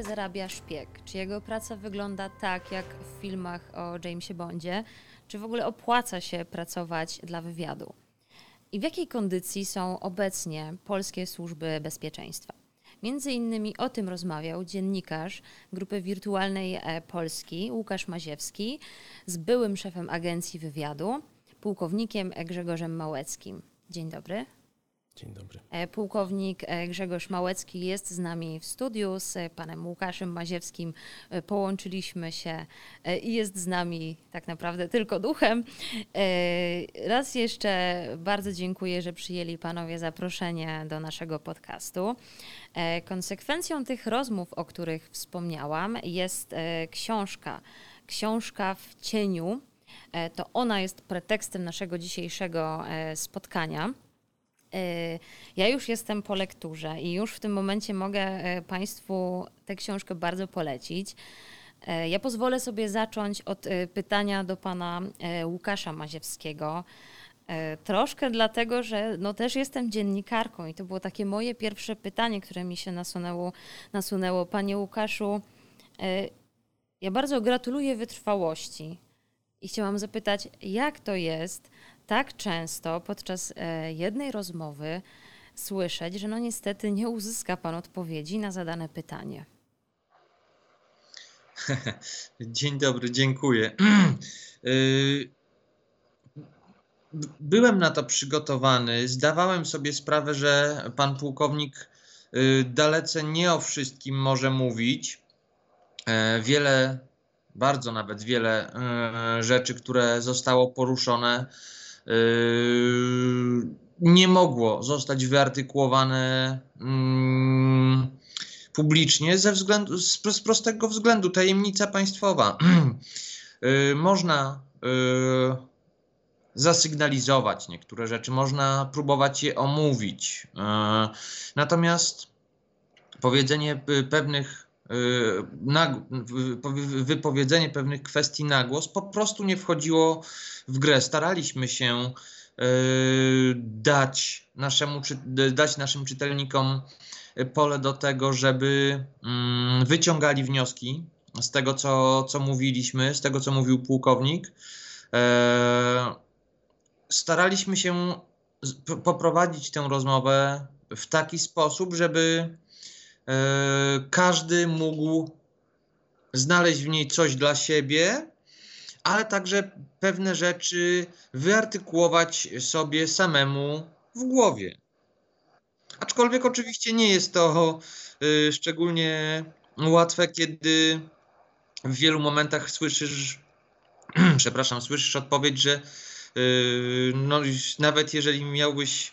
ile zarabia szpieg? Czy jego praca wygląda tak, jak w filmach o Jamesie Bondzie? Czy w ogóle opłaca się pracować dla wywiadu? I w jakiej kondycji są obecnie polskie służby bezpieczeństwa? Między innymi o tym rozmawiał dziennikarz Grupy Wirtualnej e, Polski Łukasz Maziewski z byłym szefem agencji wywiadu, pułkownikiem Grzegorzem Małeckim. Dzień dobry. Dzień dobry. E, pułkownik e, Grzegorz Małecki jest z nami w studiu, z panem Łukaszem Maziewskim połączyliśmy się i jest z nami tak naprawdę tylko duchem. Raz jeszcze bardzo dziękuję, że przyjęli panowie zaproszenie do naszego podcastu. E, konsekwencją tych rozmów, o których wspomniałam, jest e, książka. Książka w cieniu. E, to ona jest pretekstem naszego dzisiejszego spotkania. Ja już jestem po lekturze i już w tym momencie mogę Państwu tę książkę bardzo polecić. Ja pozwolę sobie zacząć od pytania do pana Łukasza Maziewskiego. Troszkę dlatego, że no też jestem dziennikarką i to było takie moje pierwsze pytanie, które mi się nasunęło. nasunęło. Panie Łukaszu, ja bardzo gratuluję wytrwałości i chciałam zapytać, jak to jest tak często podczas e, jednej rozmowy słyszeć, że no niestety nie uzyska Pan odpowiedzi na zadane pytanie. Dzień dobry, dziękuję. Y, byłem na to przygotowany. Zdawałem sobie sprawę, że pan pułkownik y, dalece nie o wszystkim może mówić. E, wiele, bardzo nawet wiele e, rzeczy, które zostało poruszone, nie mogło zostać wyartykułowane mm, publicznie ze względu, z prostego względu tajemnica państwowa. Y, można zasygnalizować niektóre rzeczy, można próbować je omówić. Natomiast powiedzenie pewnych e, wypowiedzenie pewnych kwestii na głos po prostu nie wchodziło w grę. Staraliśmy się e, dać, naszemu, dać naszym czytelnikom pole do tego, żeby mm, wyciągali wnioski z tego, co, co mówiliśmy, z tego, co mówił pułkownik staraliśmy się poprowadzić tę rozmowę w taki sposób, żeby e, każdy mógł znaleźć w niej coś dla siebie, ale także pewne rzeczy wyartykułować sobie samemu w głowie. Aczkolwiek oczywiście nie jest to e, szczególnie łatwe, kiedy w wielu momentach słyszysz, przepraszam, słyszysz odpowiedź, że Yy, no, nawet jeżeli miałbyś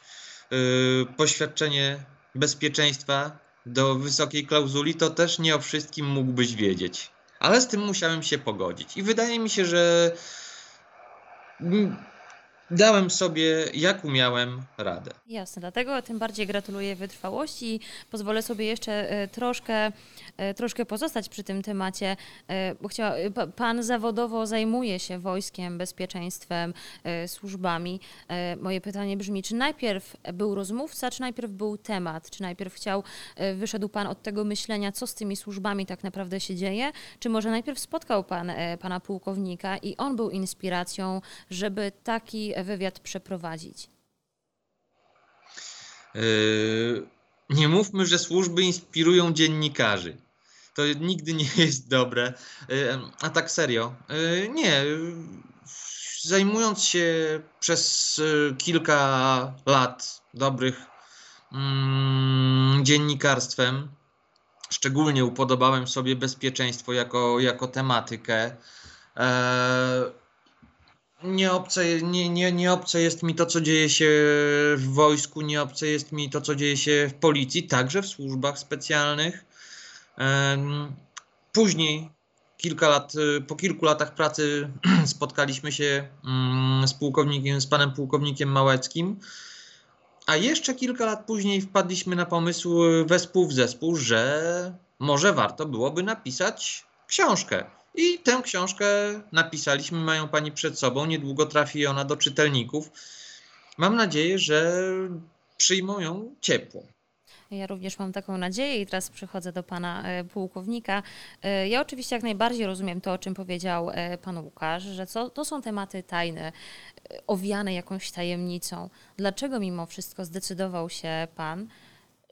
poświadczenie bezpieczeństwa do wysokiej klauzuli, to też nie o wszystkim mógłbyś wiedzieć. Ale z tym musiałem się pogodzić. I wydaje mi się, że dałem sobie, jak umiałem, radę. Jasne, dlatego tym bardziej gratuluję wytrwałości i pozwolę sobie jeszcze e, troszkę, e, troszkę pozostać przy tym temacie, e, bo chciała, Pan zawodowo zajmuje się wojskiem, bezpieczeństwem, służbami. Moje pytanie brzmi, czy najpierw był rozmówca, czy najpierw był temat? Czy najpierw chciał, wyszedł Pan od tego myślenia, co z tymi służbami tak naprawdę się dzieje? Czy może najpierw spotkał Pan Pana pułkownika i on był inspiracją, żeby taki wywiad przeprowadzić? Yy, nie mówmy, że służby inspirują dziennikarzy. To nigdy nie jest dobre. Yy, a tak serio. Yy, nie. Zajmując się przez kilka lat dobrych mm, dziennikarstwem, szczególnie upodobałem sobie bezpieczeństwo jako, jako tematykę. Nie obce, nie, nie, nie obce jest mi to, co dzieje się w wojsku, nie obce jest mi to, co dzieje się w policji, także w służbach specjalnych. Później, kilka lat, po kilku latach pracy, spotkaliśmy się mm, z pułkownikiem, z panem pułkownikiem Małeckim. A jeszcze kilka lat później wpadliśmy na pomysł wespół w zespół, że może warto byłoby napisać książkę i tę książkę napisaliśmy, mają Pani przed sobą, niedługo trafi ona do czytelników. Mam nadzieję, że przyjmą ją ciepło. Ja również mam taką nadzieję i teraz przychodzę do pana pułkownika. Ja oczywiście jak najbardziej rozumiem to, o czym powiedział pan Łukasz, że to są tematy tajne, owiane jakąś tajemnicą. Dlaczego mimo wszystko zdecydował się pan,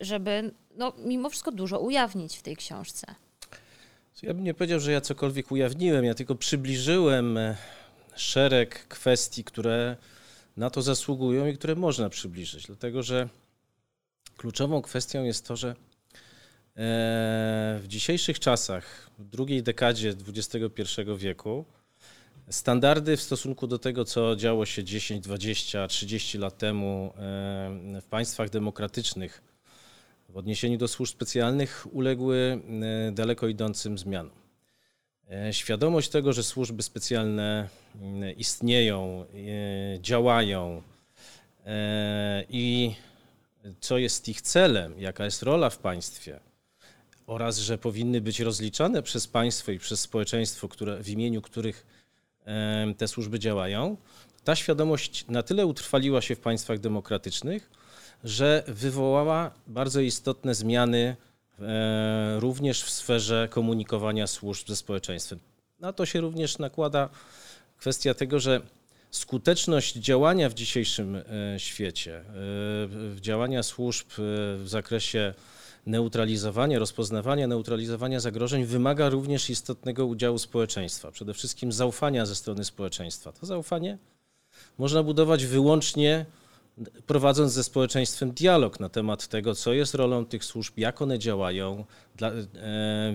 żeby no, mimo wszystko dużo ujawnić w tej książce? Ja bym nie powiedział, że ja cokolwiek ujawniłem, ja tylko przybliżyłem e, szereg kwestii, które na to zasługują i które można przybliżyć. Dlatego, że kluczową kwestią jest to, że e, w dzisiejszych czasach, w drugiej dekadzie XXI wieku, standardy w stosunku do tego, co działo się 10, 20, 30 lat temu e, w państwach demokratycznych, w odniesieniu do służb specjalnych uległy e, daleko idącym zmianom. E, świadomość tego, że służby specjalne e, istnieją, działają i co jest ich celem, jaka jest rola w państwie oraz że powinny być rozliczane przez państwo i przez społeczeństwo, które, w imieniu których te służby działają, ta świadomość na tyle utrwaliła się w państwach demokratycznych, że wywołała bardzo istotne zmiany e, również w sferze komunikowania służb ze społeczeństwem. Na to się również nakłada kwestia tego, że skuteczność działania w dzisiejszym e, świecie, e, działania służb w zakresie neutralizowania, rozpoznawania, neutralizowania zagrożeń wymaga również istotnego udziału społeczeństwa, przede wszystkim zaufania ze strony społeczeństwa. To zaufanie można budować wyłącznie prowadząc ze społeczeństwem dialog na temat tego, co jest rolą tych służb, jak one działają dla, e,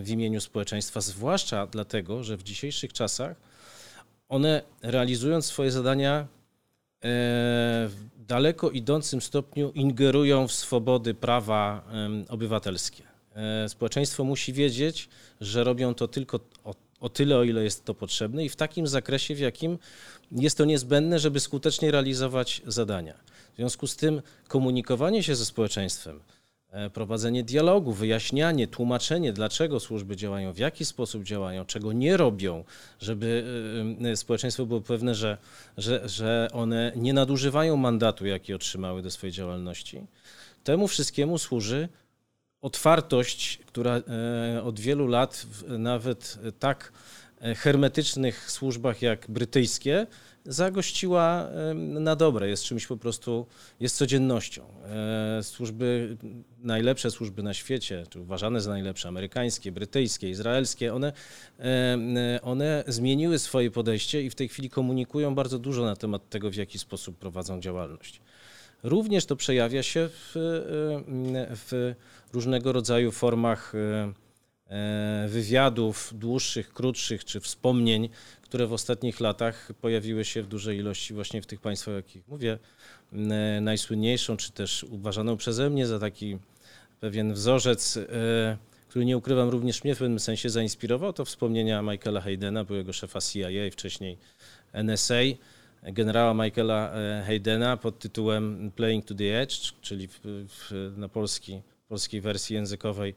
w imieniu społeczeństwa, zwłaszcza dlatego, że w dzisiejszych czasach one realizując swoje zadania e, w daleko idącym stopniu ingerują w swobody prawa obywatelskie. E, społeczeństwo musi wiedzieć, że robią to tylko o, o tyle, o ile jest to potrzebne i w takim zakresie, w jakim jest to niezbędne, żeby skutecznie realizować zadania. W związku z tym komunikowanie się ze społeczeństwem, e, prowadzenie dialogu, wyjaśnianie, tłumaczenie, dlaczego służby działają, w jaki sposób działają, czego nie robią, żeby e, e, społeczeństwo było pewne, że, że, że one nie nadużywają mandatu, jaki otrzymały do swojej działalności. Temu wszystkiemu służy otwartość, która od wielu lat nawet tak hermetycznych służbach jak brytyjskie zagościła na dobre, jest czymś po prostu, jest codziennością. E, służby, najlepsze służby na świecie, czy uważane za najlepsze, amerykańskie, brytyjskie, izraelskie, one, one zmieniły swoje podejście i w tej chwili komunikują bardzo dużo na temat tego, w jaki sposób prowadzą działalność. Również to przejawia się w, w różnego rodzaju formach e, wywiadów dłuższych, krótszych czy wspomnień które w ostatnich latach pojawiły się w dużej ilości właśnie w tych państwach, o jakich mówię. Najsłynniejszą, czy też uważaną przeze mnie za taki pewien wzorzec, e, który nie ukrywam również mnie w pewnym sensie zainspirował, to wspomnienia Michaela Haydena, byłego szefa CIA, wcześniej NSA, generała Michaela e, Haydena pod tytułem Playing to the Edge, czyli w, w, na polski, polskiej wersji językowej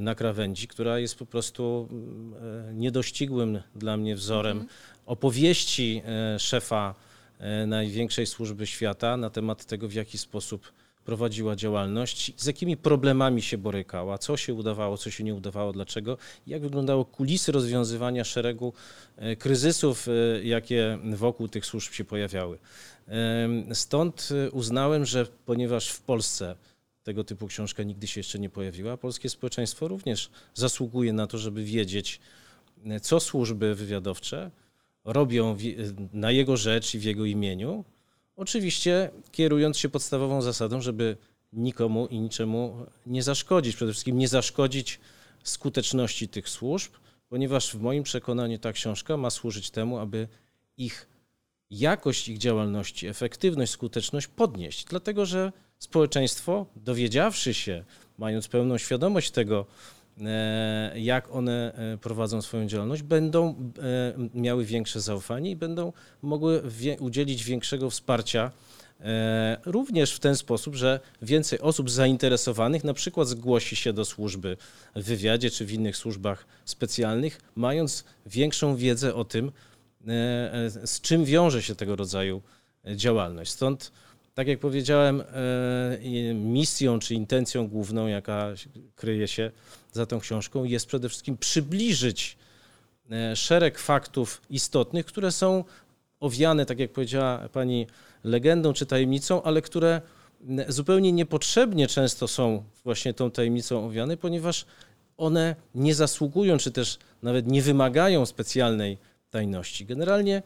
na krawędzi, która jest po prostu mm, e, niedościgłym dla mnie wzorem mhm. opowieści e, szefa e, największej służby świata na temat tego, w jaki sposób prowadziła działalność, z jakimi problemami się borykała, co się udawało, co się nie udawało, dlaczego, jak wyglądało kulisy rozwiązywania szeregu kryzysów, jakie wokół tych służb się pojawiały. Stąd uznałem, że ponieważ w Polsce tego typu książka nigdy się jeszcze nie pojawiła. Polskie społeczeństwo również zasługuje na to, żeby wiedzieć, co służby wywiadowcze robią na jego rzecz i w jego imieniu. Oczywiście kierując się podstawową zasadą, żeby nikomu i niczemu nie zaszkodzić. Przede wszystkim nie zaszkodzić skuteczności tych służb, ponieważ w moim przekonaniu ta książka ma służyć temu, aby ich jakość ich działalności, efektywność, skuteczność podnieść. Dlatego, że społeczeństwo, dowiedziawszy się, mając pełną świadomość tego, e, jak one e, prowadzą swoją działalność, będą e, miały większe zaufanie i będą mogły udzielić większego wsparcia również w ten sposób, że więcej osób zainteresowanych na przykład zgłosi się do służby w wywiadzie czy w innych służbach specjalnych, mając większą wiedzę o tym, z czym wiąże się tego rodzaju działalność. Stąd tak jak powiedziałem, misją czy intencją główną, jaka kryje się za tą książką, jest przede wszystkim przybliżyć szereg faktów istotnych, które są owiane, tak jak powiedziała pani, legendą czy tajemnicą, ale które zupełnie niepotrzebnie często są właśnie tą tajemnicą owiane, ponieważ one nie zasługują, czy też nawet nie wymagają specjalnej tajności. Generalnie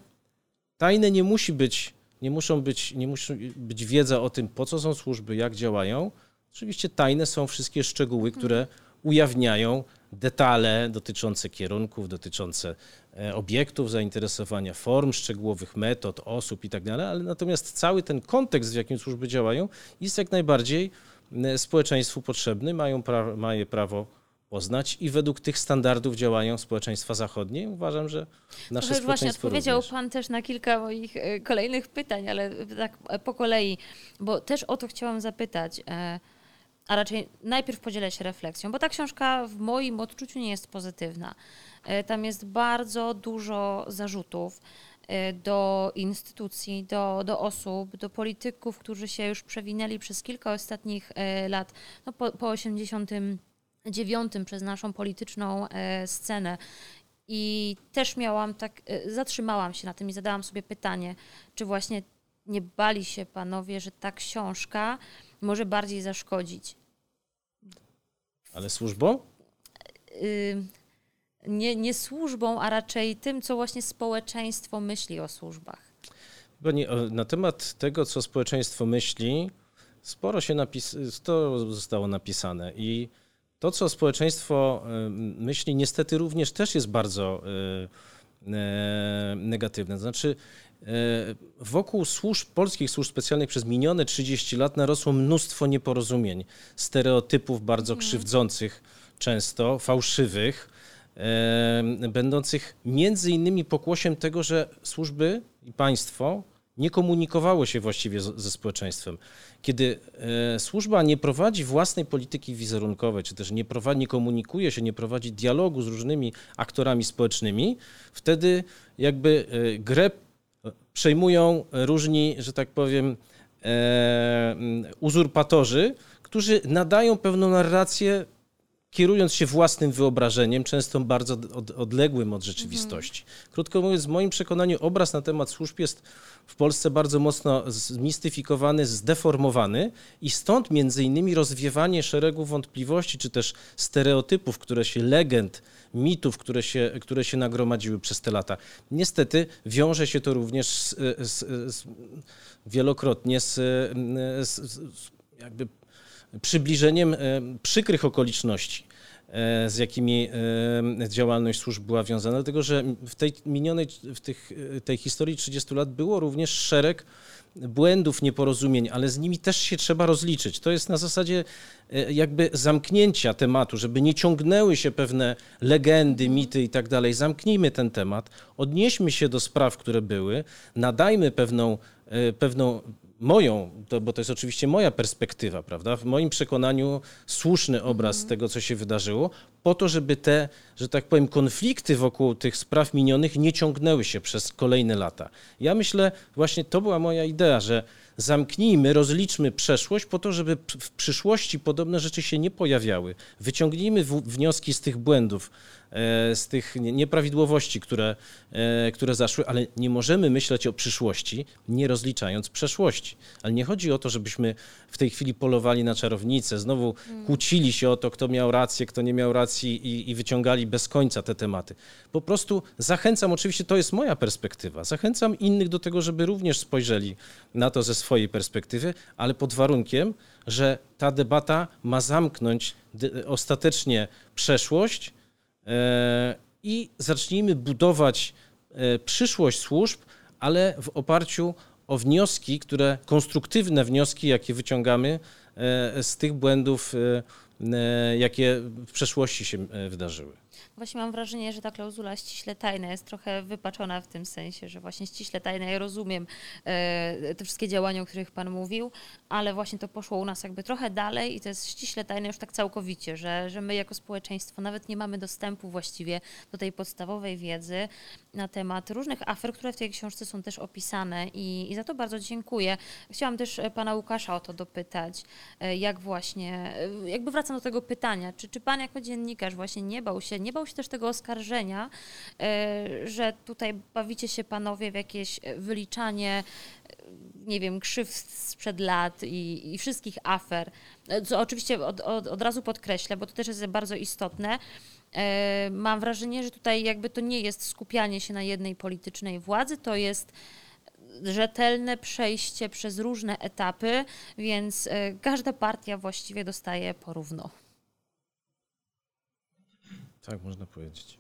tajne nie musi być, nie muszą być, nie musi być wiedza o tym, po co są służby, jak działają. Oczywiście tajne są wszystkie szczegóły, które ujawniają detale dotyczące kierunków, dotyczące e, obiektów zainteresowania, form szczegółowych, metod, osób itd., tak ale natomiast cały ten kontekst, w jakim służby działają, jest jak najbardziej społeczeństwu potrzebny, mają pra mają prawo poznać i według tych standardów działają społeczeństwa zachodnie. Uważam, że nasze Trochę Właśnie odpowiedział również. Pan też na kilka moich e, kolejnych pytań, ale tak po kolei, bo też o to chciałam zapytać a raczej najpierw podzielę się refleksją, bo ta książka w moim odczuciu nie jest pozytywna. E, tam jest bardzo dużo zarzutów e, do instytucji, do, do osób, do polityków, którzy się już przewinęli przez kilka ostatnich e, lat, no po, po 89 przez naszą polityczną scenę. I też miałam tak, zatrzymałam się na tym i zadałam sobie pytanie, czy właśnie nie bali się panowie, że ta książka może bardziej zaszkodzić. Ale służbą? nie, nie służbą, a raczej tym, co właśnie społeczeństwo myśli o służbach. Na temat tego, co społeczeństwo myśli, sporo się napis, to zostało napisane i to, co społeczeństwo myśli, niestety również też jest bardzo y, y, negatywne. Znaczy, wokół służb, polskich służb specjalnych przez minione 30 lat narosło mnóstwo nieporozumień, stereotypów bardzo mhm. krzywdzących, często fałszywych, będących między innymi pokłosiem tego, że służby i państwo nie komunikowało się właściwie ze społeczeństwem. Kiedy e, służba nie prowadzi własnej polityki wizerunkowej, czy też nie, prowadzi, nie komunikuje się, nie prowadzi dialogu z różnymi aktorami społecznymi, wtedy jakby grę przejmują różni, że tak powiem, e, uzurpatorzy, którzy nadają pewną narrację, kierując się własnym wyobrażeniem, często bardzo od, odległym od rzeczywistości. Mhm. Krótko mówiąc, w moim przekonaniu obraz na temat służb jest w Polsce bardzo mocno zmistyfikowany, zdeformowany i stąd między innymi rozwiewanie szeregu wątpliwości czy też stereotypów, które się legend, mitów, które się, które się nagromadziły przez te lata. Niestety wiąże się to również z, z, z, wielokrotnie z, z jakby przybliżeniem e, przykrych okoliczności e, z jakimi e, działalność służb była wiązana, dlatego że w tej minionej, w tych, tej historii 30 lat było również szereg błędów, nieporozumień, ale z nimi też się trzeba rozliczyć. To jest na zasadzie jakby zamknięcia tematu, żeby nie ciągnęły się pewne legendy, mity i tak dalej. Zamknijmy ten temat, odnieśmy się do spraw, które były, nadajmy pewną, pewną moją, to, bo to jest oczywiście moja perspektywa, prawda? W moim przekonaniu słuszny obraz mhm. tego, co się wydarzyło, po to, żeby te, że tak powiem, konflikty wokół tych spraw minionych nie ciągnęły się przez kolejne lata. Ja myślę, właśnie to była moja idea, że zamknijmy, rozliczmy przeszłość po to, żeby w przyszłości podobne rzeczy się nie pojawiały. Wyciągnijmy wnioski z tych błędów, z tych nieprawidłowości, które, e, które zaszły, ale nie możemy myśleć o przyszłości, nie rozliczając przeszłości. Ale nie chodzi o to, żebyśmy w tej chwili polowali na czarownicę, znowu mm. kłócili się o to, kto miał rację, kto nie miał racji i, i wyciągali bez końca te tematy. Po prostu zachęcam, oczywiście to jest moja perspektywa, zachęcam innych do tego, żeby również spojrzeli na to ze swojej perspektywy, ale pod warunkiem, że ta debata ma zamknąć ostatecznie przeszłość e, i zacznijmy budować e, przyszłość służb, ale w oparciu o wnioski, które konstruktywne wnioski, jakie wyciągamy e, z tych błędów, jakie w przeszłości się wydarzyły. Właśnie mam wrażenie, że ta klauzula ściśle tajna jest trochę wypaczona w tym sensie, że właśnie ściśle tajna, ja rozumiem e, te wszystkie działania, o których Pan mówił, ale właśnie to poszło u nas jakby trochę dalej i to jest ściśle tajne już tak całkowicie, że, że my jako społeczeństwo nawet nie mamy dostępu właściwie do tej podstawowej wiedzy na temat różnych afer, które w tej książce są też opisane i, i za to bardzo dziękuję. Chciałam też e, Pana Łukasza o to dopytać, e, jak właśnie, jakby wracam do tego pytania, czy, czy Pan jako dziennikarz właśnie nie bał się, nie bał się też tego oskarżenia, że tutaj bawicie się Panowie w jakieś wyliczanie nie wiem, krzywd sprzed lat i, i wszystkich afer, co oczywiście od, od, od razu podkreślę, bo to też jest bardzo istotne, mam wrażenie, że tutaj jakby to nie jest skupianie się na jednej politycznej władzy, to jest rzetelne przejście przez różne etapy, więc e, każda partia właściwie dostaje porówno. Tak, można powiedzieć.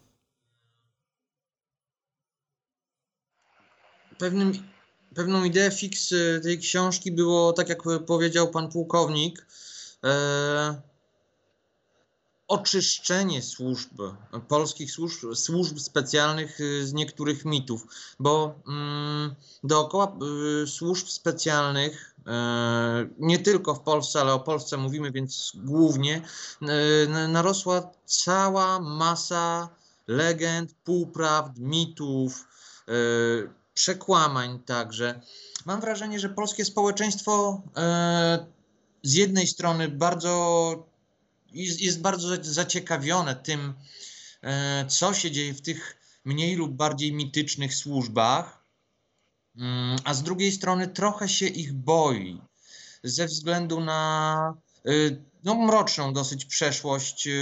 Pewnym, pewną ideę fix e, tej książki było, tak jak powiedział pan pułkownik, e, oczyszczenie służb, polskich służb, służb specjalnych y, z niektórych mitów, bo mm, dookoła y, służb specjalnych, y, nie tylko w Polsce, ale o Polsce mówimy, więc głównie, narosła cała masa legend, półprawd, mitów, przekłamań także. Mam wrażenie, że polskie społeczeństwo z jednej strony bardzo jest, bardzo zaciekawione tym, e, co się dzieje w tych mniej lub bardziej mitycznych służbach, mm, a z drugiej strony trochę się ich boi ze względu na e, no, mroczną dosyć przeszłość e,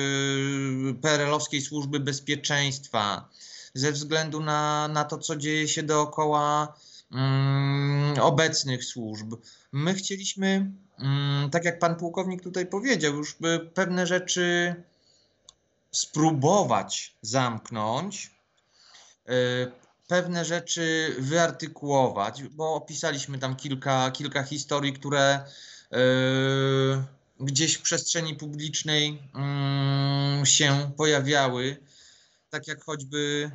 PRL-owskiej służby bezpieczeństwa, ze względu na, na to, co dzieje się dookoła mm, obecnych służb. My chcieliśmy Mm, tak jak pan pułkownik tutaj powiedział, już pewne rzeczy spróbować zamknąć, e, pewne rzeczy wyartykułować, bo opisaliśmy tam kilka, kilka historii, które e, gdzieś w przestrzeni publicznej mm, się pojawiały, tak jak choćby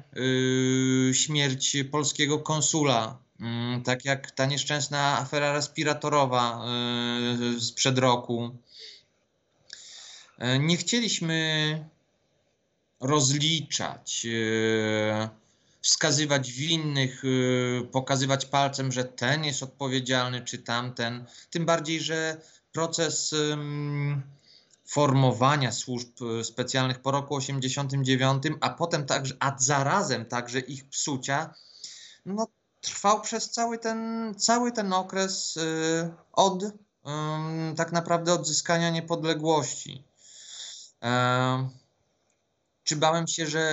e, śmierć polskiego konsula tak jak ta nieszczęsna afera respiratorowa y, sprzed roku. E, nie chcieliśmy rozliczać, y, wskazywać winnych, y, pokazywać palcem, że ten jest odpowiedzialny czy tamten. Tym bardziej, że proces formowania służb specjalnych po roku 89, a potem także, a zarazem także ich psucia, no trwał przez cały ten, cały ten okres y, od tak naprawdę odzyskania niepodległości. E, czy bałem się, że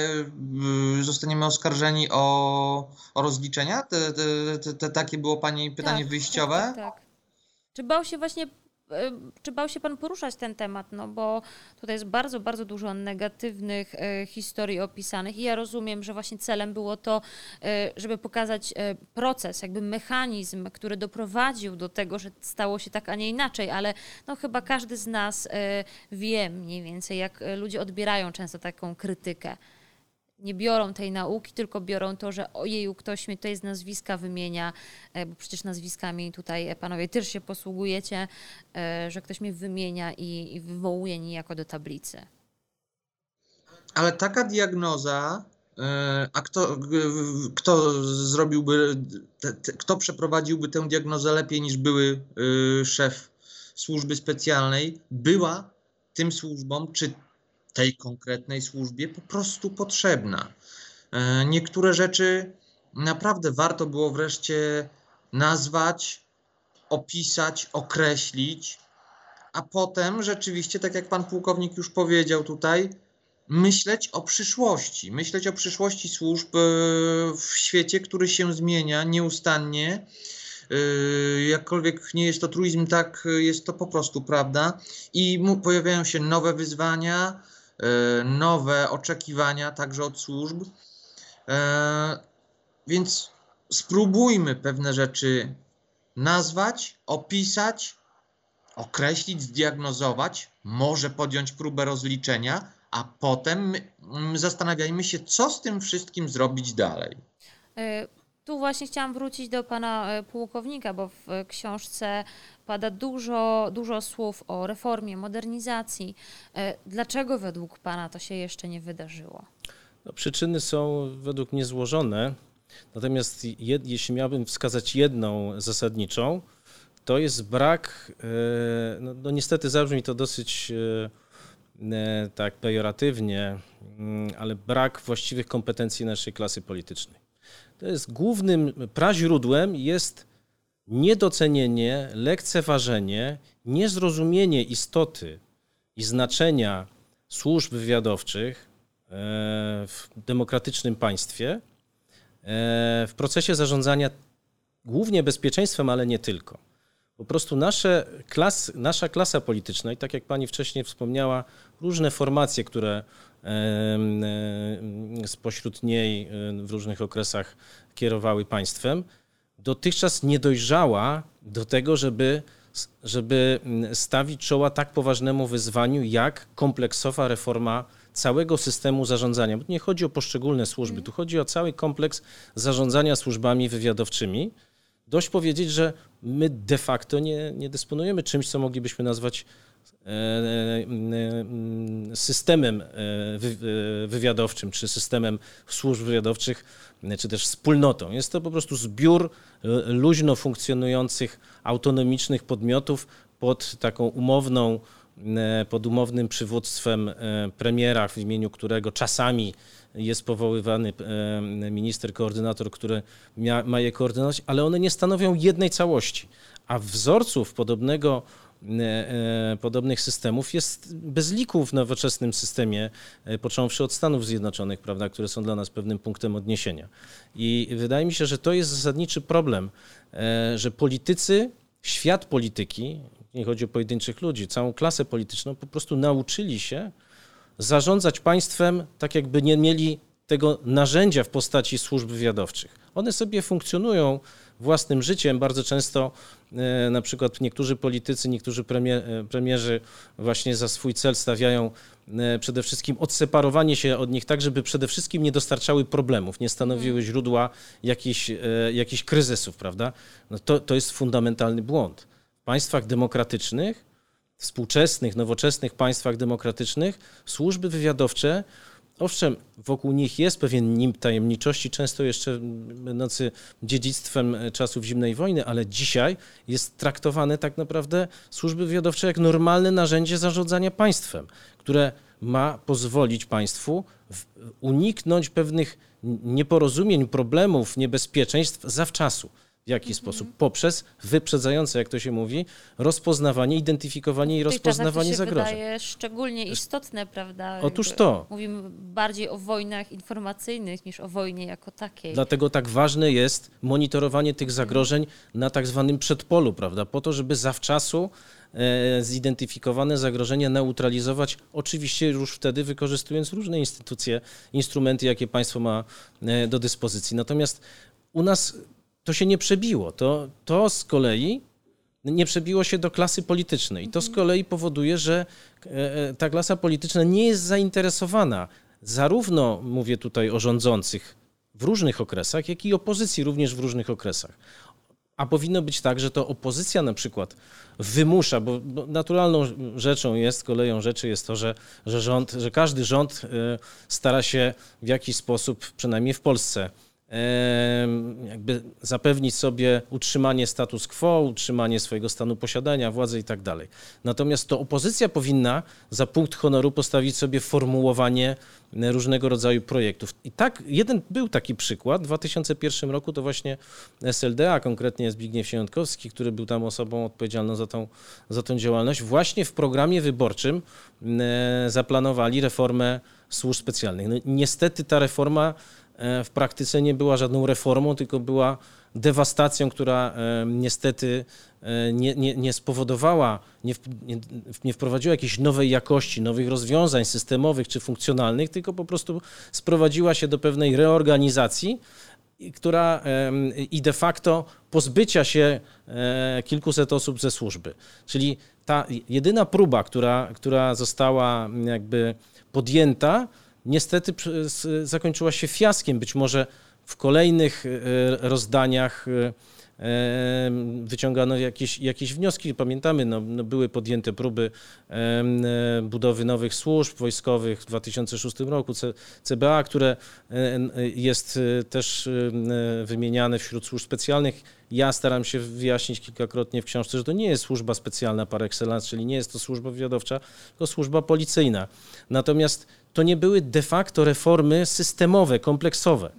y, zostaniemy oskarżeni o, o rozliczenia? Te, te, te, takie było Pani pytanie tak, wyjściowe? Tak, tak, tak. Czy bał się właśnie czy bał się Pan poruszać ten temat? No bo tutaj jest bardzo, bardzo dużo negatywnych e, historii opisanych i ja rozumiem, że właśnie celem było to, e, żeby pokazać proces, jakby mechanizm, który doprowadził do tego, że stało się tak, a nie inaczej, ale no chyba każdy z nas wie mniej więcej, jak ludzie odbierają często taką krytykę nie biorą tej nauki, tylko biorą to, że ojeju, ktoś mi tutaj z nazwiska wymienia, e, bo przecież nazwiskami tutaj e, panowie też się posługujecie, e, że ktoś mnie wymienia i, i wywołuje niejako do tablicy. Ale taka diagnoza, a kto, kto zrobiłby, kto przeprowadziłby tę diagnozę lepiej niż były szef służby specjalnej, była tym służbom, czy tej konkretnej służbie po prostu potrzebna. E, niektóre rzeczy naprawdę warto było wreszcie nazwać, opisać, określić, a potem rzeczywiście, tak jak pan pułkownik już powiedział tutaj, myśleć o przyszłości, myśleć o przyszłości służb e, w świecie, który się zmienia nieustannie. E, jakkolwiek nie jest to truizm, tak jest to po prostu prawda. I pojawiają się nowe wyzwania, nowe oczekiwania także od służb. E, więc spróbujmy pewne rzeczy nazwać, opisać, określić, zdiagnozować, może podjąć próbę rozliczenia, a potem mm, zastanawiajmy się, co z tym wszystkim zrobić dalej. E, tu właśnie chciałam wrócić do pana e, pułkownika, bo w książce pada dużo, dużo słów o reformie, modernizacji. E, dlaczego według pana to się jeszcze nie wydarzyło? No, przyczyny są według mnie złożone. Natomiast jed, jeśli miałbym wskazać jedną zasadniczą, to jest brak, no, no niestety zabrzmi to dosyć tak pejoratywnie, mm, ale brak właściwych kompetencji naszej klasy politycznej. To jest głównym praźródłem jest niedocenienie, lekceważenie, niezrozumienie istoty i znaczenia służb wywiadowczych e, w demokratycznym państwie e, w procesie zarządzania głównie bezpieczeństwem, ale nie tylko. Po prostu nasze klas, nasza klasa polityczna i tak jak pani wcześniej wspomniała, różne formacje, które spośród niej w różnych okresach kierowały państwem, dotychczas nie dojrzała do tego, żeby, żeby stawić czoła tak poważnemu wyzwaniu, jak kompleksowa reforma całego systemu zarządzania. Bo nie chodzi o poszczególne służby, tu chodzi o cały kompleks zarządzania służbami wywiadowczymi. Dość powiedzieć, że my de facto nie, nie dysponujemy czymś, co moglibyśmy nazwać E, e, systemem e, wywiadowczym, czy systemem służb wywiadowczych, czy też wspólnotą. Jest to po prostu zbiór luźno funkcjonujących, autonomicznych podmiotów pod taką umowną, pod umownym przywództwem premiera, w imieniu którego czasami jest powoływany minister, koordynator, który ma je koordynować, ale one nie stanowią jednej całości. A wzorców podobnego podobnych systemów jest bez liku w nowoczesnym systemie, e, począwszy od Stanów Zjednoczonych, prawda, które są dla nas pewnym punktem odniesienia. I wydaje mi się, że to jest zasadniczy problem, że politycy, świat polityki, nie chodzi o pojedynczych ludzi, całą klasę polityczną, po prostu nauczyli się zarządzać państwem tak, jakby nie mieli tego narzędzia w postaci służb wywiadowczych. One sobie funkcjonują własnym życiem. Bardzo często e, na przykład niektórzy politycy, niektórzy premier, e, premierzy właśnie za swój cel stawiają e, przede wszystkim odseparowanie się od nich tak, żeby przede wszystkim nie dostarczały problemów, nie stanowiły mhm. źródła jakichś, jakichś kryzysów, prawda? No to, to jest fundamentalny błąd. W państwach demokratycznych, współczesnych, nowoczesnych państwach demokratycznych służby wywiadowcze Owszem, wokół nich jest pewien nim tajemniczości, często jeszcze będący dziedzictwem czasów zimnej wojny, ale dzisiaj jest traktowane tak naprawdę służby wywiadowcze jak normalne narzędzie zarządzania państwem, które ma pozwolić państwu uniknąć pewnych nieporozumień, problemów, niebezpieczeństw zawczasu. W jaki mhm. sposób? Poprzez wyprzedzające, jak to się mówi, rozpoznawanie, identyfikowanie i rozpoznawanie to się zagrożeń. wydaje szczególnie istotne, prawda? Otóż to. Mówimy bardziej o wojnach informacyjnych niż o wojnie jako takiej. Dlatego tak ważne jest monitorowanie tych mhm. zagrożeń na tak zwanym przedpolu, prawda? Po to, żeby zawczasu e, zidentyfikowane zagrożenia neutralizować, oczywiście już wtedy wykorzystując różne instytucje, instrumenty, jakie państwo ma e, do dyspozycji. Natomiast u nas to się nie przebiło. To, to z kolei nie przebiło się do klasy politycznej. To z mhm. kolei powoduje, że e, e, ta klasa polityczna nie jest zainteresowana zarówno, mówię tutaj o rządzących w różnych okresach, jak i opozycji również w różnych okresach. A powinno być tak, że to opozycja na przykład wymusza, bo, bo naturalną rzeczą jest, koleją rzeczy jest to, że, że, rząd, że każdy rząd e, stara się w jakiś sposób, przynajmniej w Polsce, jakby zapewnić sobie utrzymanie status quo, utrzymanie swojego stanu posiadania, władzy i tak dalej. Natomiast to opozycja powinna za punkt honoru postawić sobie formułowanie różnego rodzaju projektów. I tak, jeden był taki przykład. W 2001 roku to właśnie SLD, a konkretnie Zbigniew Siemiątkowski, który był tam osobą odpowiedzialną za tą, za tą działalność, właśnie w programie wyborczym zaplanowali reformę służb specjalnych. No, niestety ta reforma E, w praktyce nie była żadną reformą, tylko była dewastacją, która e, niestety e, nie, nie, nie spowodowała, nie, nie wprowadziła jakiejś nowej jakości, nowych rozwiązań systemowych czy funkcjonalnych, tylko po prostu sprowadziła się do pewnej reorganizacji, która i de facto pozbycia się kilkuset osób ze służby. Czyli ta jedyna próba, która, która została jakby podjęta, niestety zakończyła się fiaskiem. Być może w kolejnych rozdaniach wyciągano jakieś, jakieś wnioski. Pamiętamy, no, no były podjęte próby budowy nowych służb wojskowych w 2006 roku, CBA, które jest e, też wymieniane wśród służb specjalnych. Ja staram się wyjaśnić kilkakrotnie w książce, że to nie jest służba specjalna par excellence, czyli nie jest to służba wywiadowcza, tylko służba policyjna. Natomiast to nie były de facto reformy systemowe, kompleksowe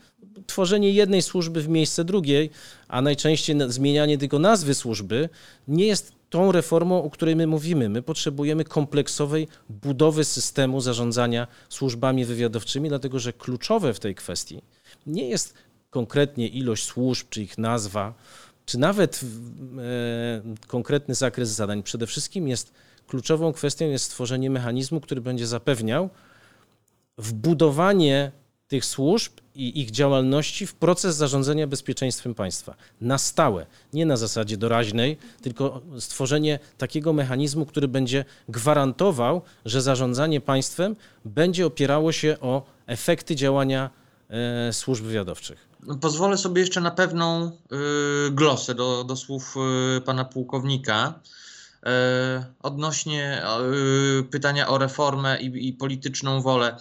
tworzenie jednej służby w miejsce drugiej, a najczęściej zmienianie tylko nazwy służby, nie jest tą reformą, o której my mówimy. My potrzebujemy kompleksowej budowy systemu zarządzania służbami wywiadowczymi, dlatego że kluczowe w tej kwestii nie jest konkretnie ilość służb, czy ich nazwa, czy nawet e, konkretny zakres zadań. Przede wszystkim jest kluczową kwestią jest stworzenie mechanizmu, który będzie zapewniał wbudowanie tych służb i ich działalności w proces zarządzania bezpieczeństwem państwa. Na stałe, nie na zasadzie doraźnej, tylko stworzenie takiego mechanizmu, który będzie gwarantował, że zarządzanie państwem będzie opierało się o efekty działania e, służb wywiadowczych. Pozwolę sobie jeszcze na pewną y, glosę do, do słów y, pana pułkownika. Y, odnośnie pytania o reformę i, i polityczną wolę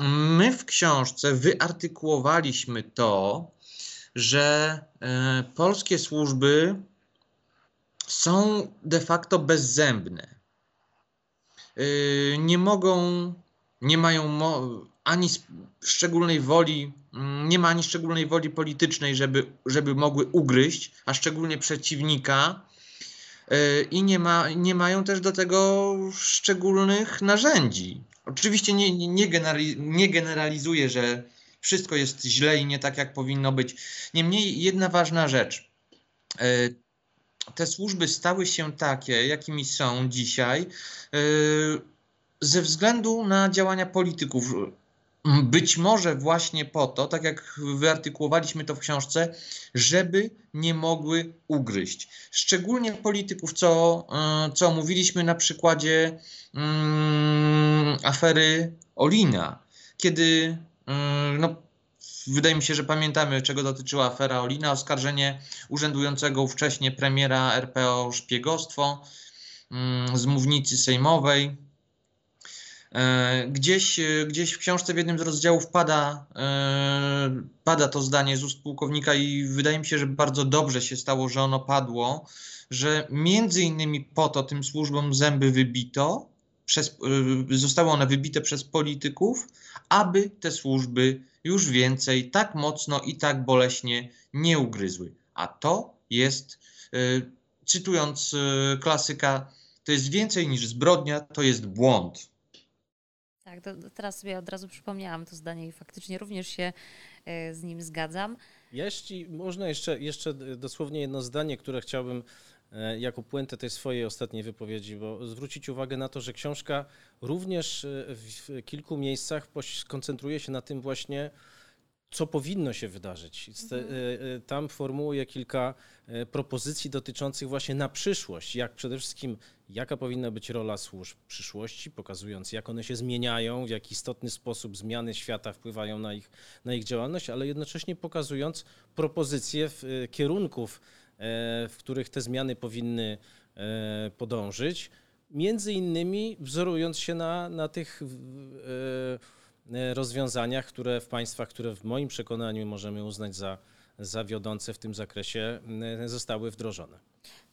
my w książce wyartykułowaliśmy to, że e, polskie służby są de facto bezzębne. E, nie mogą, nie mają ani szczególnej woli, nie ma ani szczególnej woli politycznej, żeby, żeby mogły ugryźć, a szczególnie przeciwnika. E, I nie, ma, nie mają też do tego szczególnych narzędzi. Oczywiście nie, nie, nie, generali, nie generalizuję, że wszystko jest źle i nie tak, jak powinno być. Niemniej jedna ważna rzecz. E, te służby stały się takie, jakimi są dzisiaj, e, ze względu na działania polityków. Być może właśnie po to, tak jak wyartykułowaliśmy to w książce, żeby nie mogły ugryźć. Szczególnie polityków, co, e, co mówiliśmy na przykładzie um, afery Olina, kiedy um, no, wydaje mi się, że pamiętamy, czego dotyczyła afera Olina, oskarżenie urzędującego ówcześnie premiera RPO o szpiegostwo um, z mównicy sejmowej gdzieś, e, gdzieś w książce w jednym z rozdziałów pada, e, pada to zdanie z ust pułkownika i wydaje mi się, że bardzo dobrze się stało, że ono padło, że między innymi po to tym służbom zęby wybito, przez, zostały one wybite przez polityków, aby te służby już więcej tak mocno i tak boleśnie nie ugryzły. A to jest, cytując klasyka, to jest więcej niż zbrodnia, to jest błąd. Tak, to, teraz sobie od razu przypomniałam to zdanie i faktycznie również się e, z nim zgadzam. Jeśli można jeszcze, jeszcze dosłownie jedno zdanie, które chciałbym e, jako puentę tej swojej ostatniej wypowiedzi, bo zwrócić uwagę na to, że książka również e, w kilku miejscach koncentruje się na tym właśnie, co powinno się wydarzyć. Mhm. Tam formułuję kilka propozycji dotyczących właśnie na przyszłość, jak przede wszystkim jaka powinna być rola służb w przyszłości, pokazując, jak one się zmieniają, w jaki istotny sposób zmiany świata wpływają na ich, na ich działalność, ale jednocześnie pokazując propozycje kierunków, w których te zmiany powinny podążyć, między innymi wzorując się na, na tych rozwiązaniach, które w państwach, które w moim przekonaniu możemy uznać za, za wiodące w tym zakresie, zostały wdrożone.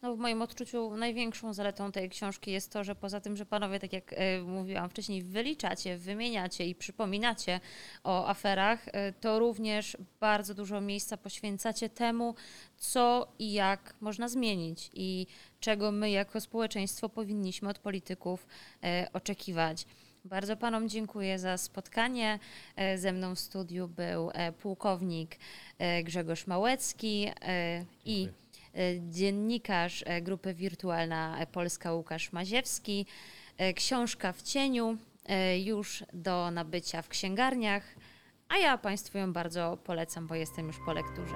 No, w moim odczuciu największą zaletą tej książki jest to, że poza tym, że panowie, tak jak e, mówiłam wcześniej, wyliczacie, wymieniacie i przypominacie o aferach, e, to również bardzo dużo miejsca poświęcacie temu, co i jak można zmienić i czego my jako społeczeństwo powinniśmy od polityków e, oczekiwać. Bardzo Panom dziękuję za spotkanie. Ze mną w studiu był pułkownik Grzegorz Małecki i E, dziennikarz e, grupy Wirtualna Polska Łukasz Maziewski. E, książka w cieniu już do nabycia w księgarniach, a ja Państwu ją bardzo polecam, bo jestem już po lekturze.